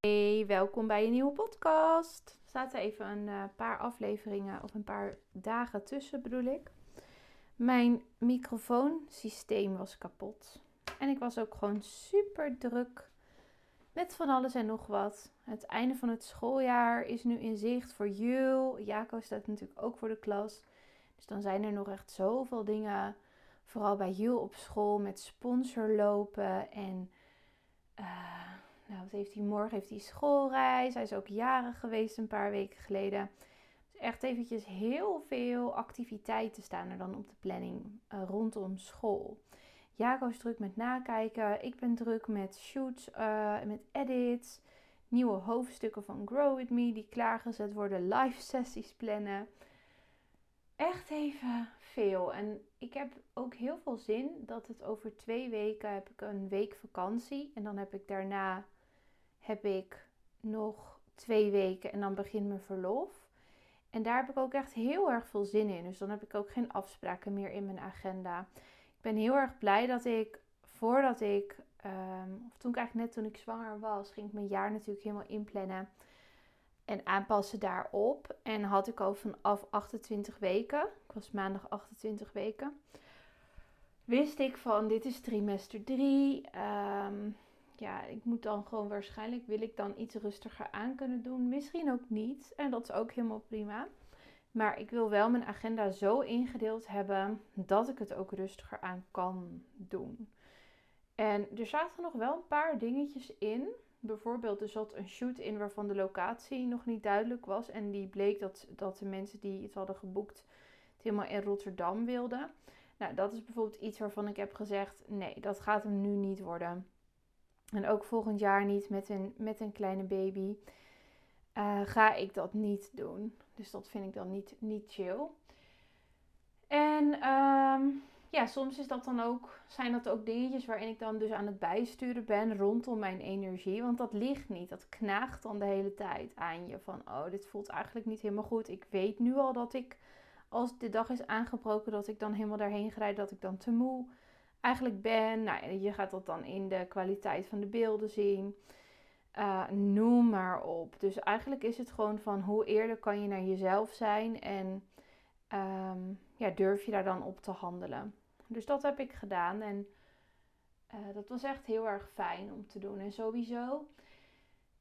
Hey, welkom bij een nieuwe podcast. Er zaten even een uh, paar afleveringen of een paar dagen tussen, bedoel ik. Mijn microfoonsysteem was kapot. En ik was ook gewoon super druk met van alles en nog wat. Het einde van het schooljaar is nu in zicht voor Jul. Jaco staat natuurlijk ook voor de klas. Dus dan zijn er nog echt zoveel dingen. Vooral bij Jul op school met sponsorlopen en... Uh, nou, heeft hij morgen? Heeft hij schoolreis. Hij is ook jaren geweest een paar weken geleden. Dus echt eventjes heel veel activiteiten staan er dan op de planning uh, rondom school. Jaco is druk met nakijken. Ik ben druk met shoots, uh, met edits. Nieuwe hoofdstukken van Grow With Me die klaargezet worden. Live sessies plannen. Echt even veel. En ik heb ook heel veel zin dat het over twee weken heb ik een week vakantie. En dan heb ik daarna heb ik nog twee weken en dan begint mijn verlof. En daar heb ik ook echt heel erg veel zin in. Dus dan heb ik ook geen afspraken meer in mijn agenda. Ik ben heel erg blij dat ik voordat ik, um, of toen ik eigenlijk net toen ik zwanger was, ging ik mijn jaar natuurlijk helemaal inplannen en aanpassen daarop. En had ik al vanaf 28 weken, ik was maandag 28 weken, wist ik van dit is trimester 3 ja, ik moet dan gewoon waarschijnlijk, wil ik dan iets rustiger aan kunnen doen. Misschien ook niet. En dat is ook helemaal prima. Maar ik wil wel mijn agenda zo ingedeeld hebben dat ik het ook rustiger aan kan doen. En er zaten nog wel een paar dingetjes in. Bijvoorbeeld, er zat een shoot in waarvan de locatie nog niet duidelijk was. En die bleek dat, dat de mensen die het hadden geboekt het helemaal in Rotterdam wilden. Nou, dat is bijvoorbeeld iets waarvan ik heb gezegd: nee, dat gaat hem nu niet worden. En ook volgend jaar niet met een, met een kleine baby. Uh, ga ik dat niet doen. Dus dat vind ik dan niet, niet chill. En um, ja, soms is dat dan ook, zijn dat ook dingetjes waarin ik dan dus aan het bijsturen ben rondom mijn energie. Want dat ligt niet. Dat knaagt dan de hele tijd aan je. Van, oh, dit voelt eigenlijk niet helemaal goed. Ik weet nu al dat ik, als de dag is aangebroken, dat ik dan helemaal daarheen rijd. Dat ik dan te moe eigenlijk ben. Nou, je gaat dat dan in de kwaliteit van de beelden zien. Uh, noem maar op. Dus eigenlijk is het gewoon van hoe eerder kan je naar jezelf zijn en ehm, ja, durf je daar dan op te handelen. Dus dat heb ik gedaan en uh, dat was echt heel erg fijn om te doen. En sowieso,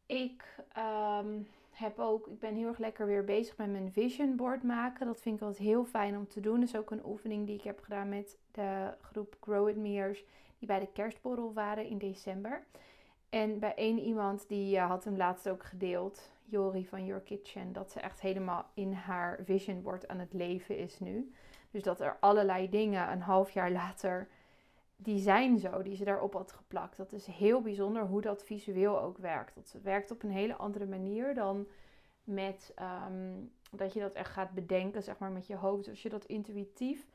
ik um, heb ook, ik ben heel erg lekker weer bezig met mijn vision board maken. Dat vind ik altijd heel fijn om te doen. Dat is ook een oefening die ik heb gedaan met de groep Grow With Me'ers. Die bij de kerstborrel waren in december. En bij één iemand die uh, had hem laatst ook gedeeld, Jori van Your Kitchen, dat ze echt helemaal in haar vision board aan het leven is nu. Dus dat er allerlei dingen een half jaar later, die zijn zo, die ze daarop had geplakt. Dat is heel bijzonder hoe dat visueel ook werkt. Dat werkt op een hele andere manier dan met ehm, dat je dat echt gaat bedenken, zeg maar, met je hoofd. Als je dat intuïtief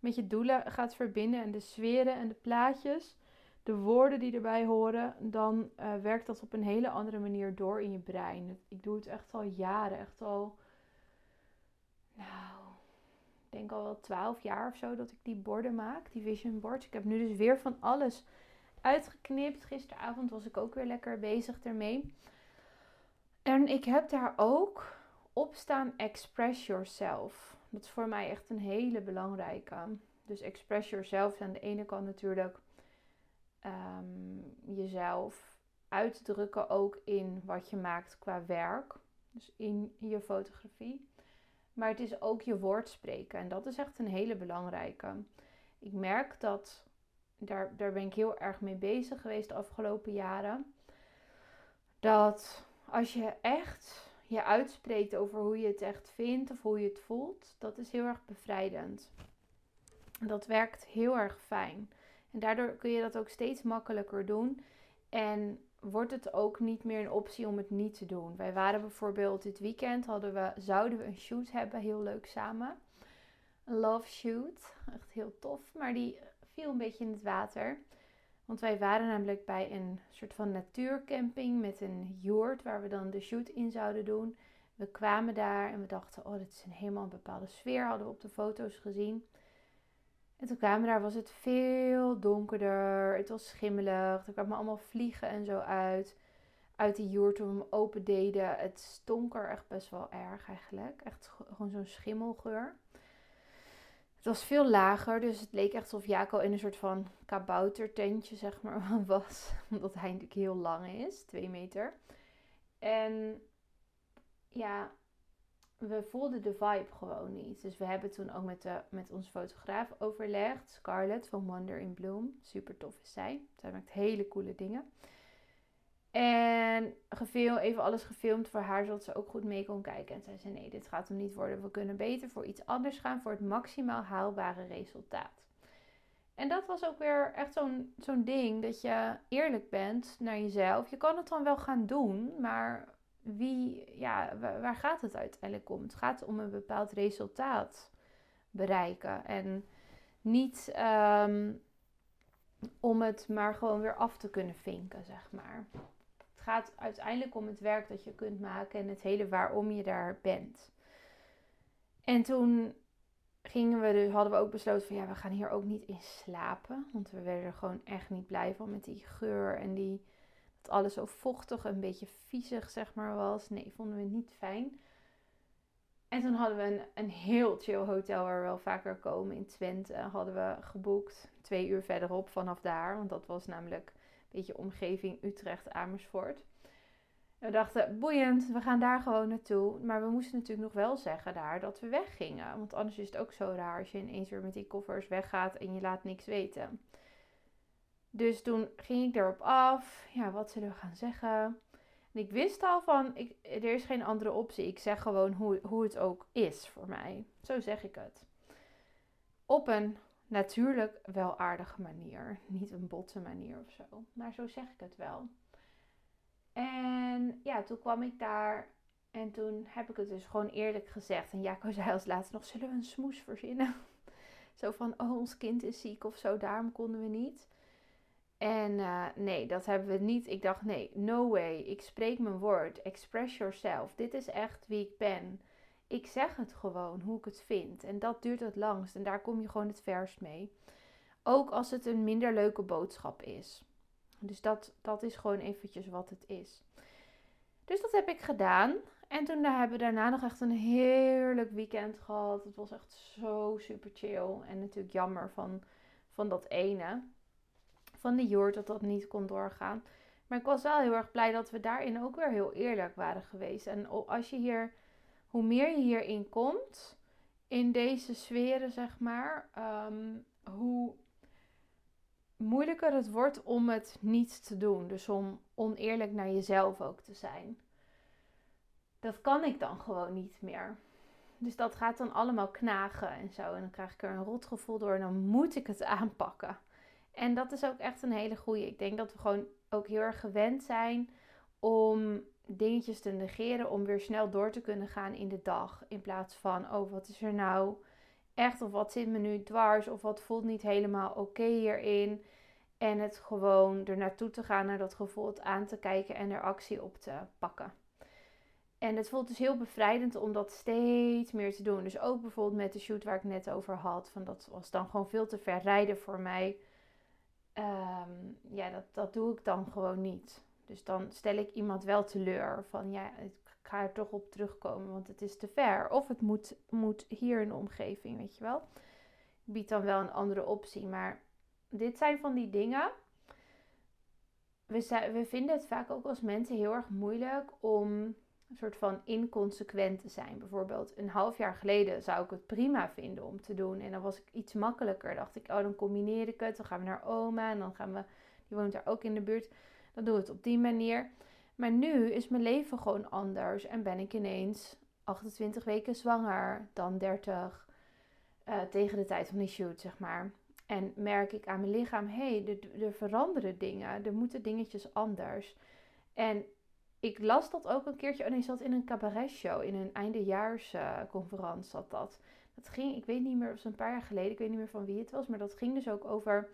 met je doelen gaat verbinden en de sferen en de plaatjes, de woorden die erbij horen, dan uh, werkt dat op een hele andere manier door in je brein. Ik doe het echt al jaren, echt al, nou, denk al wel twaalf jaar of zo dat ik die borden maak, die vision boards. Ik heb nu dus weer van alles uitgeknipt. Gisteravond was ik ook weer lekker bezig ermee. En ik heb daar ook op staan express yourself. Dat is voor mij echt een hele belangrijke. Dus express yourself aan de ene kant natuurlijk um, jezelf uitdrukken ook in wat je maakt qua werk. Dus in je fotografie. Maar het is ook je woord spreken. En dat is echt een hele belangrijke. Ik merk dat, daar, daar ben ik heel erg mee bezig geweest de afgelopen jaren. Dat als je echt je uitspreekt over hoe je het echt vindt of hoe je het voelt, dat is heel erg bevrijdend. Dat werkt heel erg fijn. En daardoor kun je dat ook steeds makkelijker doen. En wordt het ook niet meer een optie om het niet te doen. Wij waren bijvoorbeeld dit weekend, hadden we, zouden we een shoot hebben, heel leuk samen. Een love shoot, echt heel tof. Maar die viel een beetje in het water. Want wij waren namelijk bij een soort van natuurcamping met een joert waar we dan de shoot in zouden doen. We kwamen daar en we dachten, oh, dit is een helemaal bepaalde sfeer, hadden we op de foto's gezien. En toen kwamen daar, was het veel donkerder, het was schimmelig, er kwamen allemaal vliegen en zo uit. uit die joer toen we hem open deden. Het stonk er echt best wel erg eigenlijk. Echt gewoon zo'n schimmelgeur. Het was veel lager, dus het leek echt alsof Jaco in een soort van kaboutertentje, zeg maar, was. Omdat hij natuurlijk heel lang is, twee meter. En ja, we voelden de vibe gewoon niet. Dus we hebben toen ook met, de, met onze fotograaf overlegd. Scarlett van Wonder in Bloom. Super tof is zij. Zij maakt hele coole dingen. En gefilmd, even alles gefilmd voor haar, zodat ze ook goed mee kon kijken. En zei ze: Nee, dit gaat hem niet worden. We kunnen beter voor iets anders gaan, voor het maximaal haalbare resultaat. En dat was ook weer echt zo'n zo'n ding dat je eerlijk bent naar jezelf. Je kan het dan wel gaan doen, maar wie, ja, waar gaat het uiteindelijk om? Het gaat om een bepaald resultaat bereiken. En niet ehm, om het maar gewoon weer af te kunnen vinken, zeg maar. Het gaat uiteindelijk om het werk dat je kunt maken en het hele waarom je daar bent. En toen gingen we dus, hadden we ook besloten van ja, we gaan hier ook niet in slapen. Want we werden er gewoon echt niet blij van met die geur en die alles zo vochtig, een beetje viezig zeg maar was. Nee, vonden we niet fijn. En toen hadden we een, een heel chill hotel waar we wel vaker komen in Twente. Hadden we geboekt. Twee uur verderop vanaf daar. Want dat was namelijk een beetje omgeving Utrecht, Amersfoort. we dachten, boeiend, we gaan daar gewoon naartoe. Maar we moesten natuurlijk nog wel zeggen daar dat we weggingen. Want anders is het ook zo raar als je ineens weer met die koffers weggaat en je laat niks weten. Dus toen ging ik erop af. Ja, wat zullen we gaan zeggen? En ik wist al van, ik, er is geen andere optie. Ik zeg gewoon hoe, hoe het ook is voor mij. Zo zeg ik het. Op een natuurlijk wel aardige manier. Niet een botte manier of zo. Maar zo zeg ik het wel. En ja, toen kwam ik daar. En toen heb ik het dus gewoon eerlijk gezegd. En Jaco zei als laatste nog, zullen we een smoes verzinnen? Zo van, oh, ons kind is ziek of zo, daarom konden we niet. En uh, nee, dat hebben we niet. Ik dacht, nee, no way. Ik spreek mijn woord. Express yourself. Dit is echt wie ik ben. Ik zeg het gewoon hoe ik het vind. En dat duurt het langst. En daar kom je gewoon het verst mee. Ook als het een minder leuke boodschap is. Dus dat, dat is gewoon eventjes wat het is. Dus dat heb ik gedaan. En toen hebben we daarna nog echt een heerlijk weekend gehad. Het was echt zo super chill. En natuurlijk jammer van, van dat ene van de Joert dat dat niet kon doorgaan. Maar ik was wel heel erg blij dat we daarin ook weer heel eerlijk waren geweest. En als je hier, hoe meer je hierin komt, in deze sferen zeg maar, ehm, hoe moeilijker het wordt om het niet te doen. Dus om oneerlijk naar jezelf ook te zijn. Dat kan ik dan gewoon niet meer. Dus dat gaat dan allemaal knagen en zo. En dan krijg ik er een rotgevoel door en dan moet ik het aanpakken. En dat is ook echt een hele goede. Ik denk dat we gewoon ook heel erg gewend zijn om dingetjes te negeren om weer snel door te kunnen gaan in de dag. In plaats van, oh, wat is er nou echt of wat zit me nu dwars of wat voelt niet helemaal oké hierin. En het gewoon er naartoe te gaan, naar dat gevoel het aan te kijken en er actie op te pakken. En het voelt dus heel bevrijdend om dat steeds meer te doen. Dus ook bijvoorbeeld met de shoot waar ik net over had. Van dat was dan gewoon veel te ver rijden voor mij Ehm, ja, dat, dat doe ik dan gewoon niet. Dus dan stel ik iemand wel teleur van ja, ik ga er toch op terugkomen, want het is te ver. Of het moet, moet hier in de omgeving, weet je wel. Ik bied dan wel een andere optie, maar dit zijn van die dingen. We, we vinden het vaak ook als mensen heel erg moeilijk om een soort van inconsequent te zijn. Bijvoorbeeld een half jaar geleden zou ik het prima vinden om te doen. En dan was ik iets makkelijker. Dacht ik, oh dan combineer ik het. Dan gaan we naar oma en dan gaan we, die woont daar ook in de buurt. Dan doen we het op die manier. Maar nu is mijn leven gewoon anders. En ben ik ineens 28 weken zwanger, dan 30. Uh, eh, tegen de tijd van die shoot, zeg maar. En merk ik aan mijn lichaam, hé, hey, er veranderen dingen. Er moeten dingetjes anders. En ik las dat ook een keertje. Oh nee, zat in een cabaretshow. In een eindejaarsconferentie uh, zat dat. Dat ging, ik weet niet meer, of een paar jaar geleden. Ik weet niet meer van wie het was. Maar dat ging dus ook over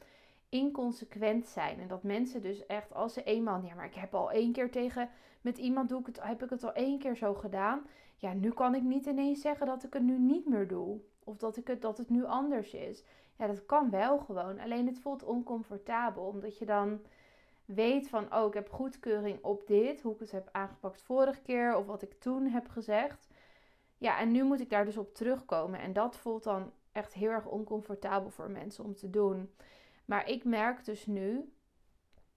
inconsequent zijn. En dat mensen dus echt, als ze eenmaal... Ja, maar ik heb al één keer tegen... Met iemand doe ik het, heb ik het al één keer zo gedaan. Ja, nu kan ik niet ineens zeggen dat ik het nu niet meer doe. Of dat, ik het, dat het nu anders is. Ja, dat kan wel gewoon. Alleen het voelt oncomfortabel. Omdat je dan weet van, oh, ik heb goedkeuring op dit, hoe ik het heb aangepakt vorige keer of wat ik toen heb gezegd. Ja, en nu moet ik daar dus op terugkomen. En dat voelt dan echt heel erg oncomfortabel voor mensen om te doen. Maar ik merk dus nu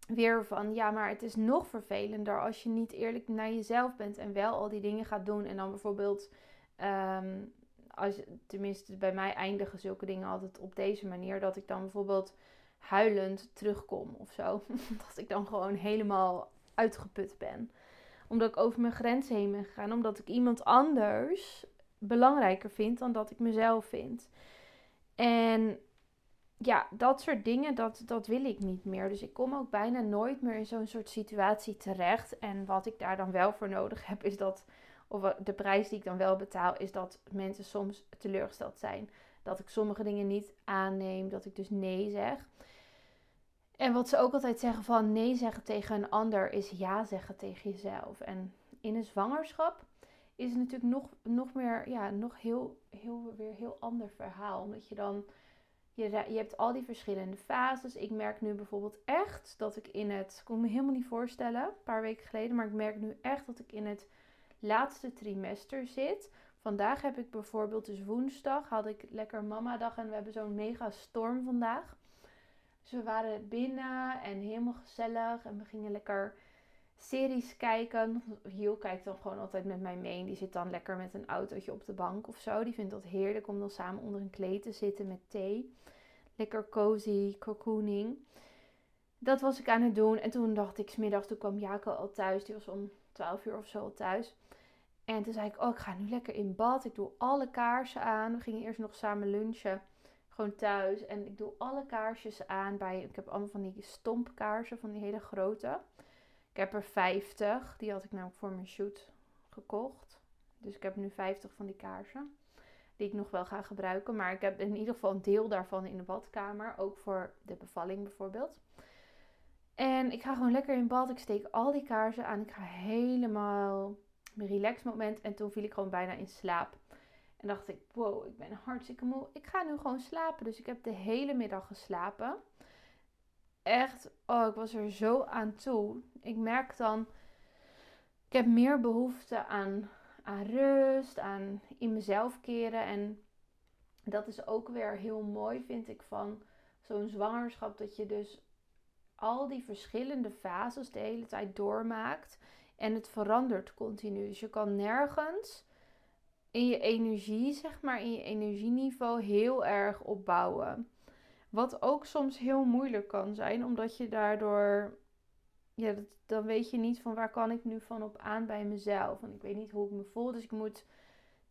weer van, ja, maar het is nog vervelender als je niet eerlijk naar jezelf bent en wel al die dingen gaat doen. En dan bijvoorbeeld, ehm, als, tenminste bij mij eindigen zulke dingen altijd op deze manier, dat ik dan bijvoorbeeld huilend terugkom of zo. dat ik dan gewoon helemaal uitgeput ben. Omdat ik over mijn grens heen ben gegaan. Omdat ik iemand anders belangrijker vind dan dat ik mezelf vind. En ja, dat soort dingen, dat, dat wil ik niet meer. Dus ik kom ook bijna nooit meer in zo'n soort situatie terecht. En wat ik daar dan wel voor nodig heb, is dat, of de prijs die ik dan wel betaal, is dat mensen soms teleurgesteld zijn. Dat ik sommige dingen niet aanneem, dat ik dus nee zeg. En wat ze ook altijd zeggen van nee zeggen tegen een ander is ja zeggen tegen jezelf. En in een zwangerschap is het natuurlijk nog, nog meer, ja, nog heel, heel, weer heel ander verhaal. Omdat je dan, je, je hebt al die verschillende fases. Ik merk nu bijvoorbeeld echt dat ik in het, ik kon me helemaal niet voorstellen, een paar weken geleden, maar ik merk nu echt dat ik in het laatste trimester zit. Vandaag heb ik bijvoorbeeld, dus woensdag, had ik lekker mama dag en we hebben zo'n mega storm vandaag. Dus we waren binnen en helemaal gezellig en we gingen lekker series kijken. Hiel kijkt dan gewoon altijd met mij mee. Die zit dan lekker met een autootje op de bank of zo. Die vindt dat heerlijk om dan samen onder een kleed te zitten met thee. Lekker cozy, cocooning. Dat was ik aan het doen. En toen dacht ik, smiddags, toen kwam Jaco al thuis. Die was om 12 uur of zo al thuis. En toen zei ik, oh, ik ga nu lekker in bad. Ik doe alle kaarsen aan. We gingen eerst nog samen lunchen. Gewoon thuis. En ik doe alle kaarsjes aan bij... Ik heb allemaal van die stompkaarsen, van die hele grote. Ik heb er 50. Die had ik namelijk voor mijn shoot gekocht. Dus ik heb nu 50 van die kaarsen. Die ik nog wel ga gebruiken. Maar ik heb in ieder geval een deel daarvan in de badkamer. Ook voor de bevalling bijvoorbeeld. En ik ga gewoon lekker in bad. Ik steek al die kaarsen aan. Ik ga helemaal mijn relax moment. En toen viel ik gewoon bijna in slaap. En dacht ik, wow, ik ben hartstikke moe. Ik ga nu gewoon slapen. Dus ik heb de hele middag geslapen echt, oh, ik was er zo aan toe. Ik merk dan, ik heb meer behoefte aan, aan rust, aan in mezelf keren. En dat is ook weer heel mooi, vind ik, van zo'n zwangerschap. Dat je dus al die verschillende fases de hele tijd doormaakt. En het verandert continu. Dus je kan nergens in je energie, zeg maar, in je energieniveau heel erg opbouwen. Wat ook soms heel moeilijk kan zijn, omdat je daardoor, ja, dan weet je niet van waar kan ik nu van op aan bij mezelf. Want ik weet niet hoe ik me voel, dus ik moet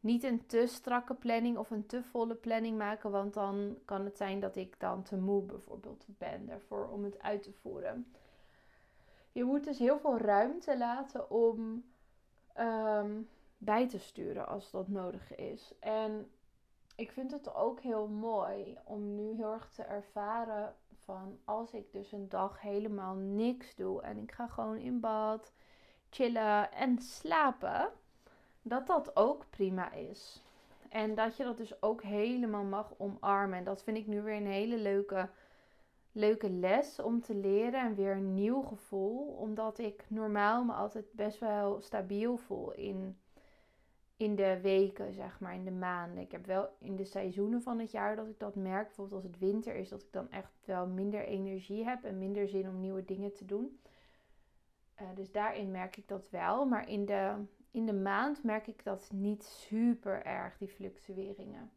niet een te strakke planning of een te volle planning maken, want dan kan het zijn dat ik dan te moe bijvoorbeeld ben daarvoor om het uit te voeren. Je moet dus heel veel ruimte laten om ehm, bij te sturen als dat nodig is. En ik vind het ook heel mooi om nu heel erg te ervaren van als ik dus een dag helemaal niks doe en ik ga gewoon in bad, chillen en slapen, dat dat ook prima is. En dat je dat dus ook helemaal mag omarmen. En dat vind ik nu weer een hele leuke, leuke les om te leren en weer een nieuw gevoel. Omdat ik normaal me altijd best wel stabiel voel in in de weken, zeg maar, in de maanden. Ik heb wel in de seizoenen van het jaar dat ik dat merk. Bijvoorbeeld als het winter is, dat ik dan echt wel minder energie heb en minder zin om nieuwe dingen te doen. Uh, dus daarin merk ik dat wel. Maar in de, in de maand merk ik dat niet super erg, die fluctueringen.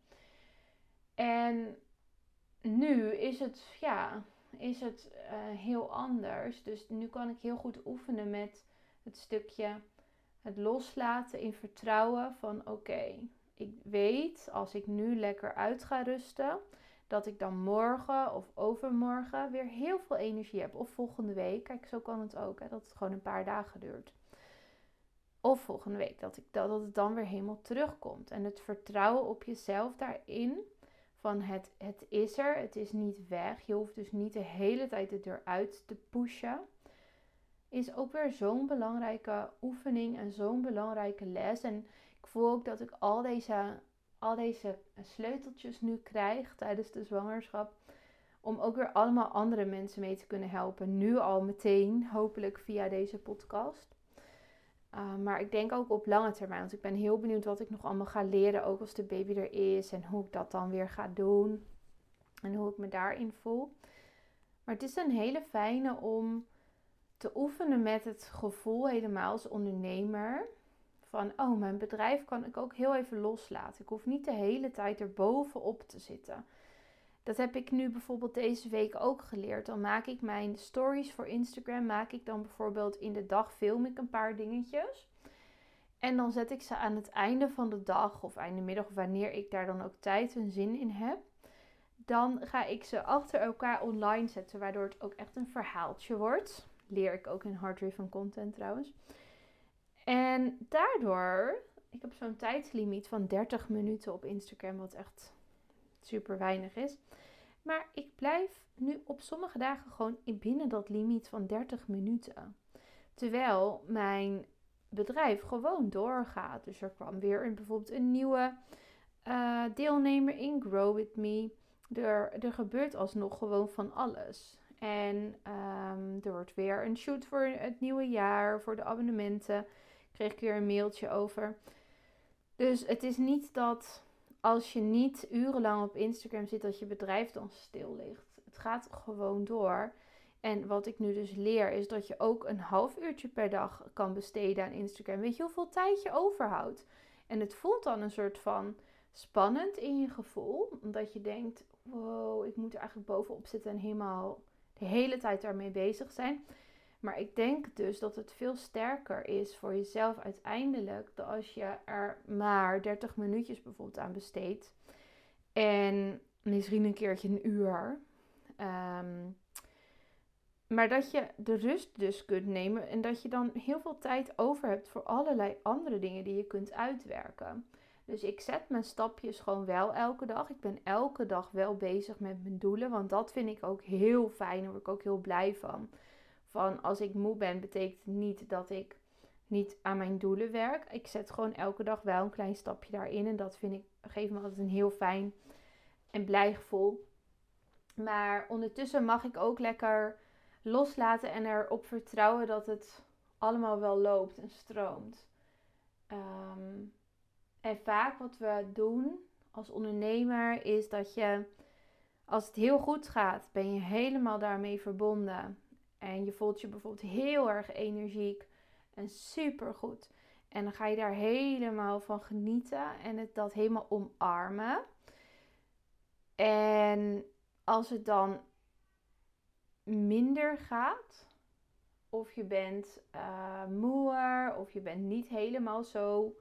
En nu is het, ja, is het uh, heel anders. Dus nu kan ik heel goed oefenen met het stukje het loslaten in vertrouwen van oké, ik weet als ik nu lekker uit ga rusten, dat ik dan morgen of overmorgen weer heel veel energie heb. Of volgende week. Kijk, zo kan het ook. Hè, dat het gewoon een paar dagen duurt. Of volgende week. Dat, ik, dat, dat het dan weer helemaal terugkomt. En het vertrouwen op jezelf daarin. Van het, het is er. Het is niet weg. Je hoeft dus niet de hele tijd het eruit te pushen is ook weer zo'n belangrijke oefening en zo'n belangrijke les. En ik voel ook dat ik al deze, al deze sleuteltjes nu krijg tijdens de zwangerschap. Om ook weer allemaal andere mensen mee te kunnen helpen. Nu al meteen, hopelijk via deze podcast. Uh, maar ik denk ook op lange termijn. Want ik ben heel benieuwd wat ik nog allemaal ga leren. Ook als de baby er is. En hoe ik dat dan weer ga doen. En hoe ik me daarin voel. Maar het is een hele fijne om te oefenen met het gevoel helemaal als ondernemer. Van, oh, mijn bedrijf kan ik ook heel even loslaten. Ik hoef niet de hele tijd erbovenop te zitten. Dat heb ik nu bijvoorbeeld deze week ook geleerd. Dan maak ik mijn stories voor Instagram. Maak ik dan bijvoorbeeld in de dag film ik een paar dingetjes. En dan zet ik ze aan het einde van de dag of einde middag, wanneer ik daar dan ook tijd en zin in heb. Dan ga ik ze achter elkaar online zetten, waardoor het ook echt een verhaaltje wordt. Leer ik ook in Hard Driven Content trouwens. En daardoor, ik heb zo'n tijdslimiet van 30 minuten op Instagram, wat echt super weinig is. Maar ik blijf nu op sommige dagen gewoon binnen dat limiet van 30 minuten. Terwijl mijn bedrijf gewoon doorgaat. Dus er kwam weer een, bijvoorbeeld een nieuwe uh, deelnemer in Grow With Me. Er, er gebeurt alsnog gewoon van alles. En um, er wordt weer een shoot voor het nieuwe jaar, voor de abonnementen. Kreeg ik weer een mailtje over. Dus het is niet dat als je niet urenlang op Instagram zit, dat je bedrijf dan stil ligt. Het gaat gewoon door. En wat ik nu dus leer, is dat je ook een half uurtje per dag kan besteden aan Instagram. Weet je hoeveel tijd je overhoudt? En het voelt dan een soort van spannend in je gevoel. Omdat je denkt, wow, ik moet er eigenlijk bovenop zitten en helemaal de hele tijd daarmee bezig zijn. Maar ik denk dus dat het veel sterker is voor jezelf uiteindelijk dan als je er maar 30 minuutjes bijvoorbeeld aan besteedt. En misschien een keertje een uur. Ehm, maar dat je de rust dus kunt nemen en dat je dan heel veel tijd over hebt voor allerlei andere dingen die je kunt uitwerken. Dus ik zet mijn stapjes gewoon wel elke dag. Ik ben elke dag wel bezig met mijn doelen, want dat vind ik ook heel fijn. Daar word ik ook heel blij van van als ik moe ben, betekent niet dat ik niet aan mijn doelen werk. Ik zet gewoon elke dag wel een klein stapje daarin. En dat vind ik, geeft me altijd een heel fijn en blij gevoel. Maar ondertussen mag ik ook lekker loslaten en erop vertrouwen dat het allemaal wel loopt en stroomt. Ehm, en vaak wat we doen als ondernemer is dat je, als het heel goed gaat, ben je helemaal daarmee verbonden. En je voelt je bijvoorbeeld heel erg energiek en super goed. En dan ga je daar helemaal van genieten en het dat helemaal omarmen. En als het dan minder gaat, of je bent uh, of je bent niet helemaal zo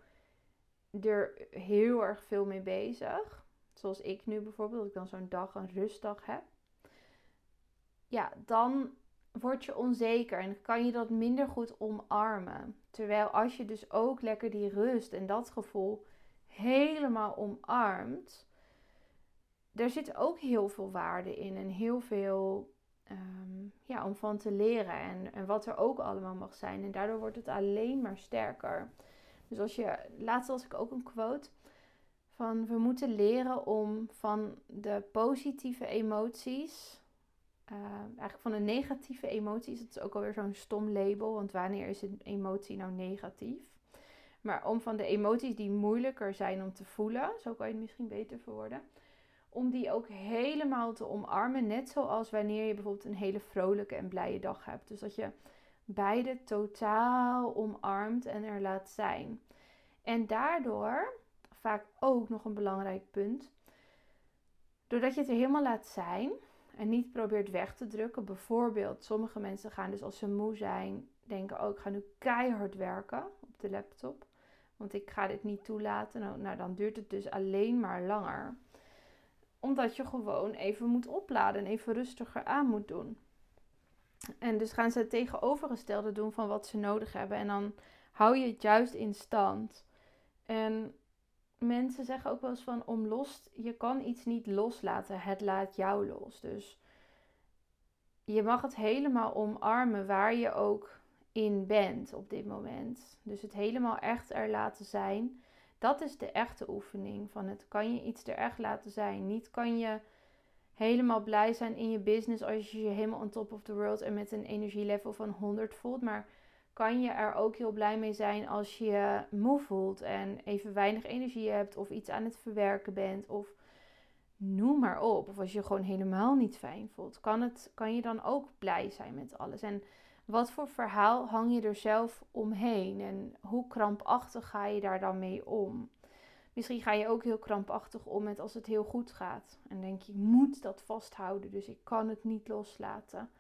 er heel erg veel mee bezig. Zoals ik nu bijvoorbeeld, dat ik dan zo'n dag, een rustdag heb. Ja, dan word je onzeker en kan je dat minder goed omarmen. Terwijl als je dus ook lekker die rust en dat gevoel helemaal omarmt, daar zit ook heel veel waarde in en heel veel ehm, ja, om van te leren en, en wat er ook allemaal mag zijn. En daardoor wordt het alleen maar sterker. Dus als je, laatst was ik ook een quote van we moeten leren om van de positieve emoties uh, eigenlijk van een negatieve emoties. Dat is ook alweer zo'n stom label. Want wanneer is een emotie nou negatief? Maar om van de emoties die moeilijker zijn om te voelen, zo kan je het misschien beter verwoorden. Om die ook helemaal te omarmen. Net zoals wanneer je bijvoorbeeld een hele vrolijke en blije dag hebt. Dus dat je beide totaal omarmt en er laat zijn. En daardoor, vaak ook nog een belangrijk punt. Doordat je het er helemaal laat zijn, en niet probeert weg te drukken. Bijvoorbeeld, sommige mensen gaan dus als ze moe zijn, denken: Oh, ik ga nu keihard werken op de laptop. Want ik ga dit niet toelaten. Nou, nou, dan duurt het dus alleen maar langer. Omdat je gewoon even moet opladen en even rustiger aan moet doen. En dus gaan ze het tegenovergestelde doen van wat ze nodig hebben. En dan hou je het juist in stand. En mensen zeggen ook wel eens van om los, je kan iets niet loslaten, het laat jou los. Dus je mag het helemaal omarmen waar je ook in bent op dit moment. Dus het helemaal echt er laten zijn. Dat is de echte oefening van het kan je iets er echt laten zijn. Niet kan je helemaal blij zijn in je business als je je helemaal on top of the world en met een energielevel van 100 voelt. Maar kan je er ook heel blij mee zijn als je moe voelt en even weinig energie hebt of iets aan het verwerken bent of noem maar op. Of als je gewoon helemaal niet fijn voelt, kan, het, kan je dan ook blij zijn met alles. En wat voor verhaal hang je er zelf omheen en hoe krampachtig ga je daar dan mee om? Misschien ga je ook heel krampachtig om met als het heel goed gaat. En denk je, ik moet dat vasthouden, dus ik kan het niet loslaten.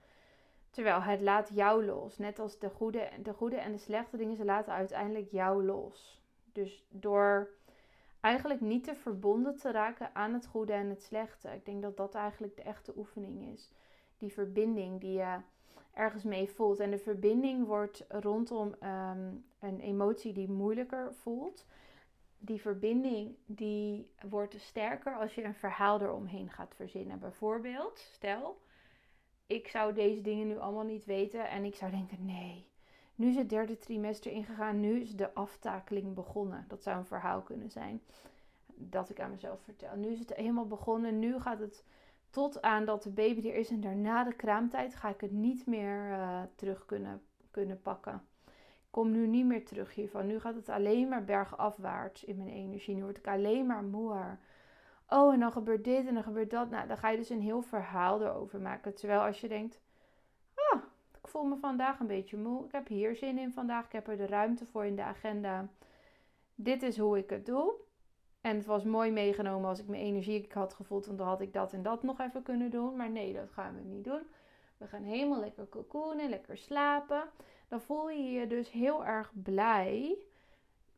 Terwijl het laat jou los. Net als de goede, de goede en de slechte dingen, ze laten uiteindelijk jou los. Dus door eigenlijk niet te verbonden te raken aan het goede en het slechte. Ik denk dat dat eigenlijk de echte oefening is. Die verbinding die je ergens mee voelt. En de verbinding wordt rondom ehm, een emotie die moeilijker voelt. Die verbinding die wordt sterker als je een verhaal eromheen gaat verzinnen. Bijvoorbeeld, stel, ik zou deze dingen nu allemaal niet weten en ik zou denken, nee, nu is het derde trimester ingegaan, nu is de aftakeling begonnen. Dat zou een verhaal kunnen zijn dat ik aan mezelf vertel. Nu is het helemaal begonnen, nu gaat het tot aan dat de baby er is en daarna de kraamtijd ga ik het niet meer uh, terug kunnen, kunnen pakken. Kom nu niet meer terug hiervan. Nu gaat het alleen maar bergafwaarts in mijn energie. Nu word ik alleen maar moer. Oh, en dan gebeurt dit en dan gebeurt dat. Nou, dan ga je dus een heel verhaal erover maken. Terwijl als je denkt, ah, ik voel me vandaag een beetje moe. Ik heb hier zin in vandaag. Ik heb er de ruimte voor in de agenda. Dit is hoe ik het doe. En het was mooi meegenomen als ik mijn energie had gevoeld. Want dan had ik dat en dat nog even kunnen doen. Maar nee, dat gaan we niet doen. We gaan helemaal lekker cocoonen, lekker slapen. Dan voel je je dus heel erg blij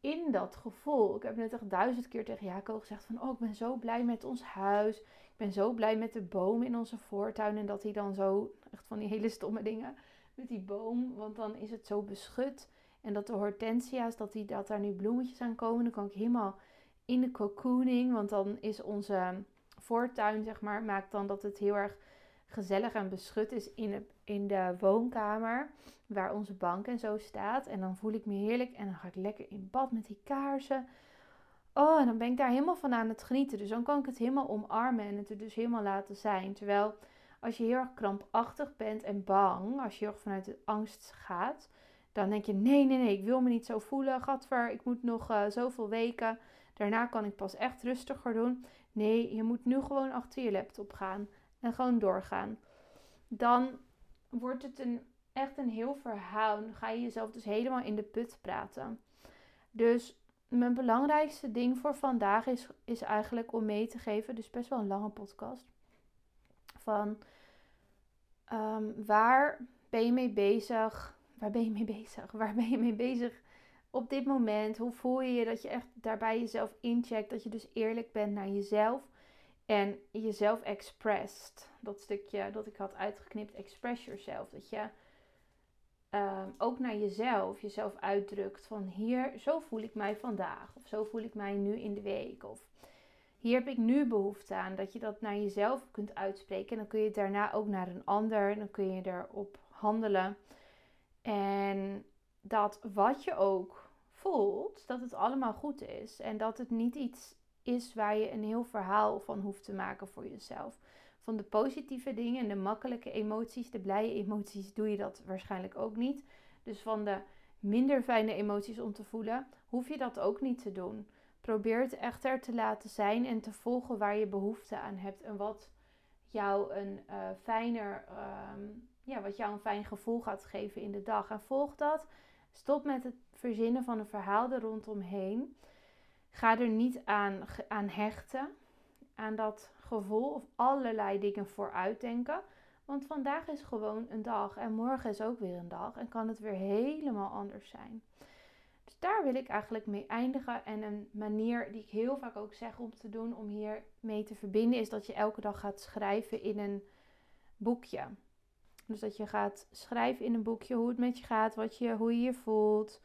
in dat gevoel. Ik heb net echt duizend keer tegen Jaco gezegd van... Oh, ik ben zo blij met ons huis. Ik ben zo blij met de boom in onze voortuin. En dat hij dan zo... Echt van die hele stomme dingen met die boom. Want dan is het zo beschut. En dat de hortensia's, dat, die, dat daar nu bloemetjes aan komen. Dan kan ik helemaal in de cocooning. Want dan is onze voortuin, zeg maar, maakt dan dat het heel erg gezellig en beschut is in de, in de woonkamer. Waar onze bank en zo staat. En dan voel ik me heerlijk. En dan ga ik lekker in bad met die kaarsen. Oh, en dan ben ik daar helemaal van aan het genieten. Dus dan kan ik het helemaal omarmen en het er dus helemaal laten zijn. Terwijl als je heel erg krampachtig bent en bang, als je heel vanuit de angst gaat, dan denk je: nee, nee, nee, ik wil me niet zo voelen. Gadver, ik moet nog uh, zoveel weken. Daarna kan ik pas echt rustiger doen. Nee, je moet nu gewoon achter je laptop gaan en gewoon doorgaan. Dan wordt het een, echt een heel verhaal. Ga je jezelf dus helemaal in de put praten. Dus mijn belangrijkste ding voor vandaag is, is eigenlijk om mee te geven. Dus best wel een lange podcast. Van ehm, waar ben je mee bezig? Waar ben je mee bezig? Waar ben je mee bezig op dit moment? Hoe voel je je dat je echt daarbij jezelf incheckt? Dat je dus eerlijk bent naar jezelf en jezelf expressed. Dat stukje dat ik had uitgeknipt, express yourself. Dat je ehm, ook naar jezelf, jezelf uitdrukt van hier, zo voel ik mij vandaag. Of zo voel ik mij nu in de week. Of hier heb ik nu behoefte aan. Dat je dat naar jezelf kunt uitspreken. En dan kun je het daarna ook naar een ander. Dan kun je erop handelen. En dat wat je ook voelt, dat het allemaal goed is. En dat het niet iets is waar je een heel verhaal van hoeft te maken voor jezelf. Van de positieve dingen en de makkelijke emoties, de blije emoties, doe je dat waarschijnlijk ook niet. Dus van de minder fijne emoties om te voelen, hoef je dat ook niet te doen. Probeer het echter te laten zijn en te volgen waar je behoefte aan hebt en wat jou een uh, fijner, ehm, ja, wat jou een fijn gevoel gaat geven in de dag. En volg dat. Stop met het verzinnen van een verhaal er rondomheen. Ga er niet aan, aan hechten, aan dat gevoel of allerlei dingen vooruitdenken. Want vandaag is gewoon een dag en morgen is ook weer een dag en kan het weer helemaal anders zijn. Dus daar wil ik eigenlijk mee eindigen. En een manier die ik heel vaak ook zeg om te doen, om hier mee te verbinden, is dat je elke dag gaat schrijven in een boekje. Dus dat je gaat schrijven in een boekje hoe het met je gaat, wat je, hoe je je voelt.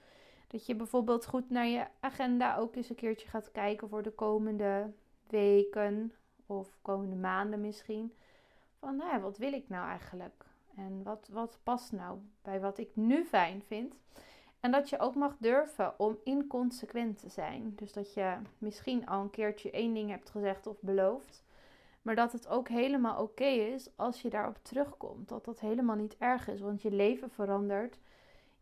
Dat je bijvoorbeeld goed naar je agenda ook eens een keertje gaat kijken voor de komende weken of komende maanden misschien. Van nou ja, wat wil ik nou eigenlijk? En wat, wat past nou bij wat ik nu fijn vind? En dat je ook mag durven om inconsequent te zijn. Dus dat je misschien al een keertje één ding hebt gezegd of beloofd. Maar dat het ook helemaal oké is als je daarop terugkomt. Dat dat helemaal niet erg is, want je leven verandert.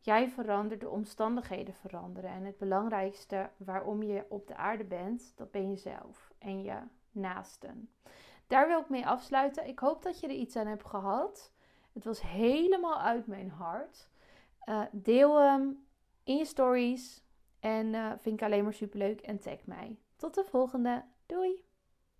Jij verandert, de omstandigheden veranderen. En het belangrijkste waarom je op de aarde bent, dat ben jezelf en je naasten. Daar wil ik mee afsluiten. Ik hoop dat je er iets aan hebt gehad. Het was helemaal uit mijn hart. Uh, deel hem in je stories. En uh, vind ik alleen maar superleuk. En tag mij. Tot de volgende. Doei!